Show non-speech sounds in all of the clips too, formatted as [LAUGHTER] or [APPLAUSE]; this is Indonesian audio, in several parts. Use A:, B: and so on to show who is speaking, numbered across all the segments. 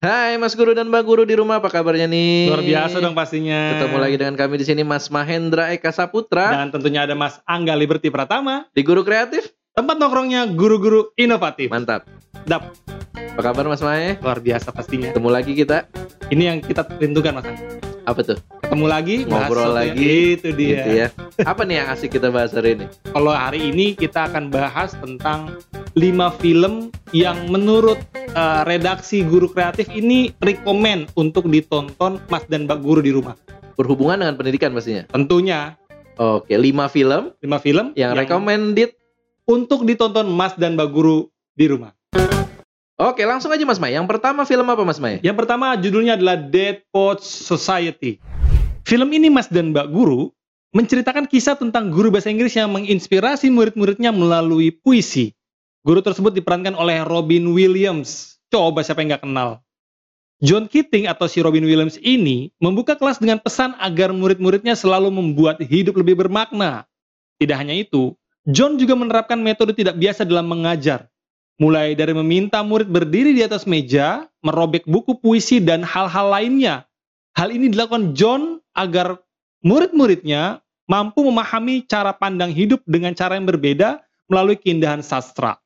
A: Hai Mas Guru dan Mbak Guru di rumah apa kabarnya nih?
B: Luar biasa dong pastinya.
A: Ketemu lagi dengan kami di sini Mas Mahendra Eka Saputra
B: Dan tentunya ada Mas Angga Liberty Pratama,
A: di Guru Kreatif.
B: tempat nongkrongnya guru-guru inovatif.
A: Mantap.
B: Dap,
A: Apa kabar Mas Mahe?
B: luar biasa pastinya.
A: Ketemu lagi kita.
B: Ini yang kita rindukan Mas Angga.
A: Apa tuh?
B: Ketemu lagi,
A: Ngobrol
B: yang-
A: lagi.
B: Itu dia.
A: Gitu ya. Apa nih yang asik kita bahas hari ini?
B: Kalau hari ini kita akan bahas tentang 5 film yang menurut uh, redaksi guru kreatif ini rekomend untuk ditonton Mas dan Mbak Guru di rumah.
A: Berhubungan dengan pendidikan pastinya.
B: Tentunya
A: Oke, 5 film
B: 5 film
A: yang recommended.
B: untuk ditonton Mas dan Mbak Guru di rumah.
A: Oke, langsung aja Mas Mai. Yang pertama film apa Mas Mai?
B: Yang pertama judulnya adalah Dead Poets Society. Film ini Mas dan Mbak Guru menceritakan kisah tentang guru bahasa Inggris yang menginspirasi murid-muridnya melalui puisi. Guru tersebut diperankan oleh Robin Williams. Coba siapa yang nggak kenal? John Keating atau si Robin Williams ini membuka kelas dengan pesan agar murid-muridnya selalu membuat hidup lebih bermakna. Tidak hanya itu, John juga menerapkan metode tidak biasa dalam mengajar, mulai dari meminta murid berdiri di atas meja, merobek buku puisi, dan hal-hal lainnya. Hal ini dilakukan John agar murid-muridnya mampu memahami cara pandang hidup dengan cara yang berbeda melalui keindahan sastra.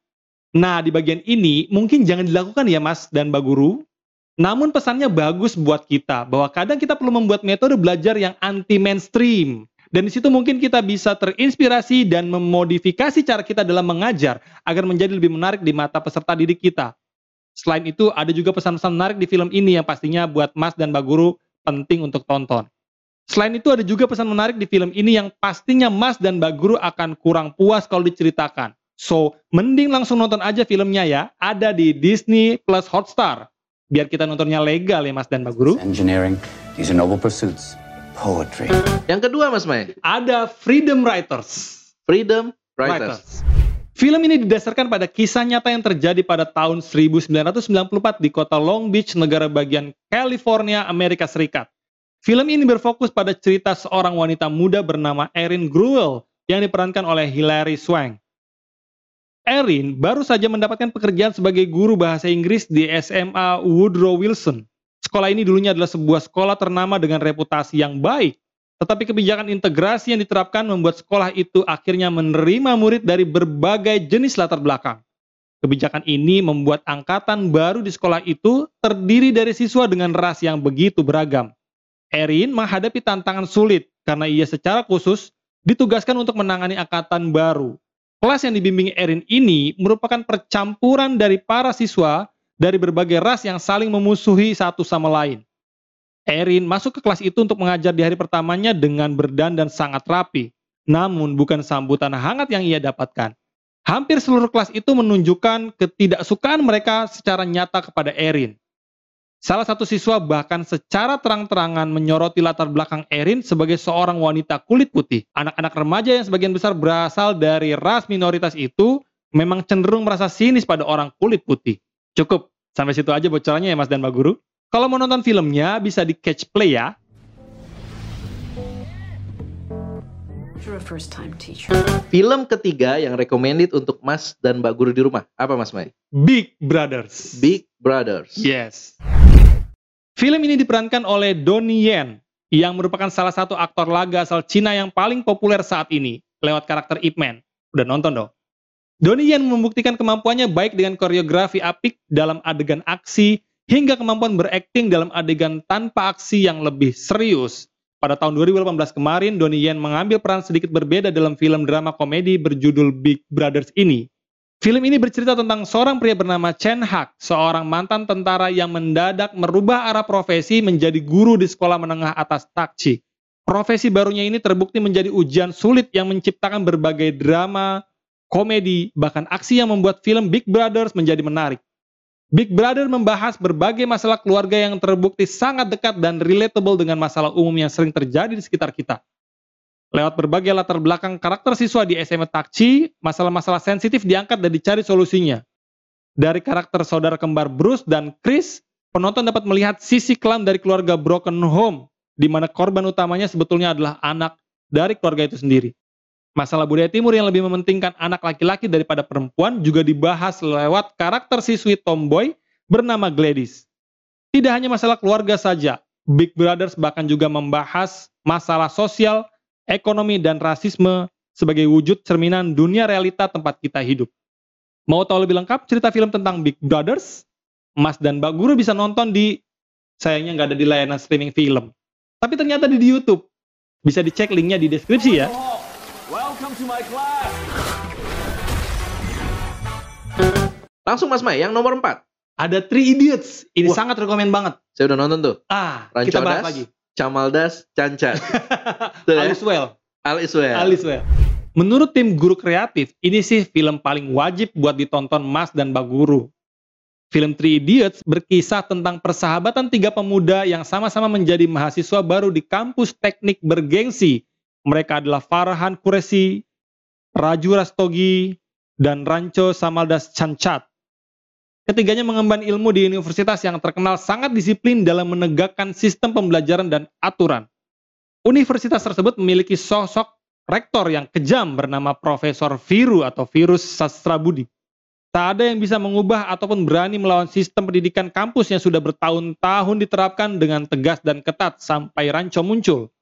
B: Nah, di bagian ini mungkin jangan dilakukan ya Mas dan Mbak Guru. Namun pesannya bagus buat kita, bahwa kadang kita perlu membuat metode belajar yang anti-mainstream. Dan di situ mungkin kita bisa terinspirasi dan memodifikasi cara kita dalam mengajar agar menjadi lebih menarik di mata peserta didik kita. Selain itu, ada juga pesan-pesan menarik di film ini yang pastinya buat Mas dan Mbak Guru penting untuk tonton. Selain itu, ada juga pesan menarik di film ini yang pastinya Mas dan Mbak Guru akan kurang puas kalau diceritakan. So, mending langsung nonton aja filmnya ya. Ada di Disney Plus Hotstar. Biar kita nontonnya legal ya Mas dan Mbak Guru.
C: Engineering, these are noble pursuits. Poetry.
A: Yang kedua Mas Mai,
B: Ada Freedom Writers.
A: Freedom Writers.
B: Film ini didasarkan pada kisah nyata yang terjadi pada tahun 1994 di kota Long Beach, negara bagian California, Amerika Serikat. Film ini berfokus pada cerita seorang wanita muda bernama Erin Gruel yang diperankan oleh Hilary Swank. Erin baru saja mendapatkan pekerjaan sebagai guru bahasa Inggris di SMA Woodrow Wilson. Sekolah ini dulunya adalah sebuah sekolah ternama dengan reputasi yang baik. Tetapi kebijakan integrasi yang diterapkan membuat sekolah itu akhirnya menerima murid dari berbagai jenis latar belakang. Kebijakan ini membuat angkatan baru di sekolah itu terdiri dari siswa dengan ras yang begitu beragam. Erin menghadapi tantangan sulit karena ia secara khusus ditugaskan untuk menangani angkatan baru. Kelas yang dibimbing Erin ini merupakan percampuran dari para siswa dari berbagai ras yang saling memusuhi satu sama lain. Erin masuk ke kelas itu untuk mengajar di hari pertamanya dengan berdandan sangat rapi. Namun bukan sambutan hangat yang ia dapatkan. Hampir seluruh kelas itu menunjukkan ketidaksukaan mereka secara nyata kepada Erin. Salah satu siswa bahkan secara terang-terangan menyoroti latar belakang Erin sebagai seorang wanita kulit putih. Anak-anak remaja yang sebagian besar berasal dari ras minoritas itu memang cenderung merasa sinis pada orang kulit putih. Cukup, sampai situ aja bocorannya ya Mas dan Mbak Guru. Kalau mau nonton filmnya bisa di catch play ya.
D: You're a first time teacher.
A: Film ketiga yang recommended untuk Mas dan Mbak Guru di rumah. Apa Mas Mai?
B: Big Brothers.
A: Big Brothers.
B: Yes. Film ini diperankan oleh Donnie Yen yang merupakan salah satu aktor laga asal Cina yang paling populer saat ini lewat karakter Ip Man. Udah nonton dong. Donnie Yen membuktikan kemampuannya baik dengan koreografi apik dalam adegan aksi hingga kemampuan berakting dalam adegan tanpa aksi yang lebih serius. Pada tahun 2018 kemarin, Donnie Yen mengambil peran sedikit berbeda dalam film drama komedi berjudul Big Brothers ini. Film ini bercerita tentang seorang pria bernama Chen Hak, seorang mantan tentara yang mendadak merubah arah profesi menjadi guru di sekolah menengah atas Takchi. Profesi barunya ini terbukti menjadi ujian sulit yang menciptakan berbagai drama, komedi, bahkan aksi yang membuat film Big Brothers menjadi menarik. Big Brother membahas berbagai masalah keluarga yang terbukti sangat dekat dan relatable dengan masalah umum yang sering terjadi di sekitar kita. Lewat berbagai latar belakang karakter siswa di SMA Takchi, masalah-masalah sensitif diangkat dan dicari solusinya. Dari karakter saudara kembar Bruce dan Chris, penonton dapat melihat sisi kelam dari keluarga broken home, di mana korban utamanya sebetulnya adalah anak dari keluarga itu sendiri. Masalah budaya timur yang lebih mementingkan anak laki-laki daripada perempuan juga dibahas lewat karakter siswi tomboy bernama Gladys. Tidak hanya masalah keluarga saja, Big Brothers bahkan juga membahas masalah sosial, ekonomi, dan rasisme sebagai wujud cerminan dunia realita tempat kita hidup. Mau tahu lebih lengkap cerita film tentang Big Brothers? Mas dan Mbak Guru bisa nonton di, sayangnya nggak ada di layanan streaming film. Tapi ternyata di, di YouTube. Bisa dicek linknya di deskripsi ya.
E: Welcome to my class.
A: Langsung Mas Mai, yang nomor 4.
B: Ada Three Idiots. Ini
A: Wah.
B: sangat rekomen banget.
A: Saya udah nonton tuh.
B: Ah,
A: Rancodas,
B: kita bahas lagi.
A: Camaldas, Canca. [LAUGHS] Ya?
B: Alice Well.
A: Al Iswell.
B: Alice Well. Menurut tim guru kreatif, ini sih film paling wajib buat ditonton Mas dan Mbak Guru. Film Three Idiots berkisah tentang persahabatan tiga pemuda yang sama-sama menjadi mahasiswa baru di kampus teknik bergengsi. Mereka adalah Farhan Kuresi, Raju Rastogi, dan Rancho Samaldas Cancat. Ketiganya mengemban ilmu di universitas yang terkenal sangat disiplin dalam menegakkan sistem pembelajaran dan aturan. Universitas tersebut memiliki sosok rektor yang kejam bernama Profesor Viru atau Virus Sastrabudi. Tak ada yang bisa mengubah ataupun berani melawan sistem pendidikan kampus yang sudah bertahun-tahun diterapkan dengan tegas dan ketat sampai Ranco muncul.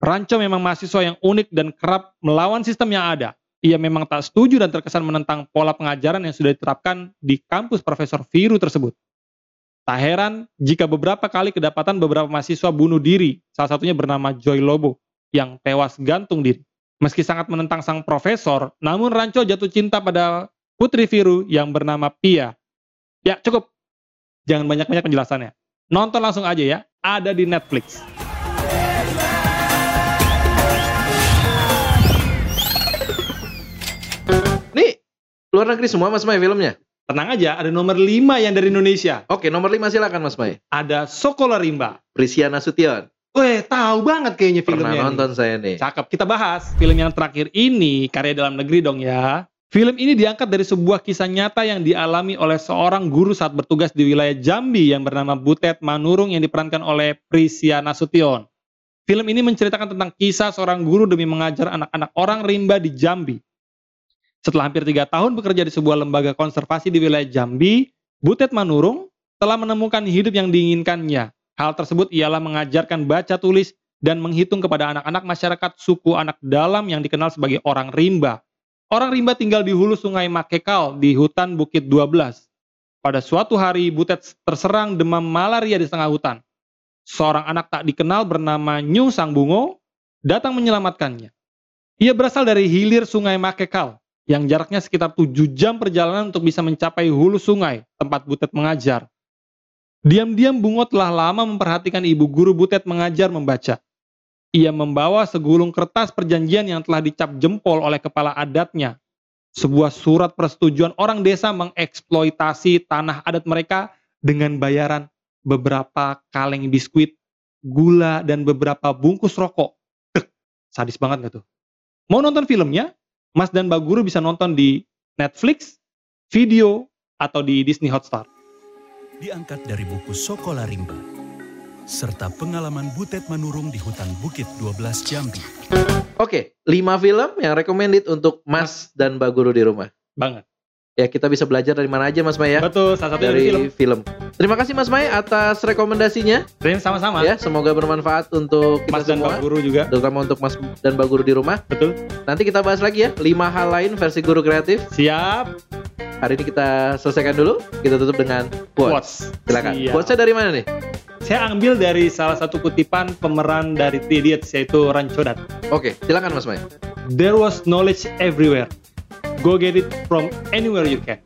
B: Ranco memang mahasiswa yang unik dan kerap melawan sistem yang ada. Ia memang tak setuju dan terkesan menentang pola pengajaran yang sudah diterapkan di kampus Profesor Viru tersebut. Tak heran jika beberapa kali kedapatan beberapa mahasiswa bunuh diri, salah satunya bernama Joy Lobo, yang tewas gantung diri. Meski sangat menentang sang profesor, namun Ranco jatuh cinta pada putri Viru yang bernama Pia. Ya, cukup. Jangan banyak-banyak penjelasannya. Nonton langsung aja ya, ada di Netflix.
A: Luar negeri semua Mas Mai filmnya.
B: Tenang aja, ada nomor 5 yang dari Indonesia.
A: Oke, nomor 5 silakan Mas Mai.
B: Ada Sokola Rimba.
A: Prisiana Sution.
B: Weh, tahu banget kayaknya filmnya.
A: Pernah nonton saya nih.
B: Cakep, kita bahas. Film yang terakhir ini karya dalam negeri dong ya. Film ini diangkat dari sebuah kisah nyata yang dialami oleh seorang guru saat bertugas di wilayah Jambi yang bernama Butet Manurung yang diperankan oleh Prisia Nasution. Film ini menceritakan tentang kisah seorang guru demi mengajar anak-anak orang rimba di Jambi. Setelah hampir tiga tahun bekerja di sebuah lembaga konservasi di wilayah Jambi, Butet Manurung telah menemukan hidup yang diinginkannya. Hal tersebut ialah mengajarkan baca tulis dan menghitung kepada anak-anak masyarakat suku anak dalam yang dikenal sebagai orang rimba. Orang rimba tinggal di hulu sungai Makekal di hutan Bukit 12. Pada suatu hari, Butet terserang demam malaria di tengah hutan. Seorang anak tak dikenal bernama Nyu Sang Bungo datang menyelamatkannya. Ia berasal dari hilir sungai Makekal, yang jaraknya sekitar 7 jam perjalanan untuk bisa mencapai hulu sungai, tempat Butet mengajar. Diam-diam Bungo telah lama memperhatikan ibu guru Butet mengajar membaca. Ia membawa segulung kertas perjanjian yang telah dicap jempol oleh kepala adatnya. Sebuah surat persetujuan orang desa mengeksploitasi tanah adat mereka dengan bayaran beberapa kaleng biskuit, gula, dan beberapa bungkus rokok. Sadis banget gak tuh? Mau nonton filmnya? Mas dan Mbak Guru bisa nonton di Netflix, video, atau di Disney Hotstar.
F: diangkat dari buku Sokola Rimba, serta pengalaman Butet Manurung di hutan Bukit 12 Jambi.
A: Oke, 5 film yang recommended untuk Mas dan Mbak Guru di rumah.
B: Banget.
A: Ya, kita bisa belajar dari mana aja Mas Mai ya?
B: Betul, salah satu dari
A: Dari
B: film.
A: film. Terima kasih Mas Mai atas rekomendasinya
B: Brand sama-sama.
A: ya. Semoga bermanfaat untuk kita
B: Mas dan
A: semua.
B: Mbak Guru juga.
A: Terutama untuk Mas dan Mbak Guru di rumah.
B: Betul.
A: Nanti kita bahas lagi ya 5 hal lain versi guru kreatif.
B: Siap.
A: Hari ini kita selesaikan dulu. Kita tutup dengan quotes.
B: Quotes.
A: Silakan.
B: Siap.
A: Quotesnya dari mana nih?
B: Saya ambil dari salah satu kutipan pemeran dari Three Idiots yaitu Rancodat.
A: Oke, silakan Mas Mai.
B: There was knowledge everywhere. Go get it from anywhere you can.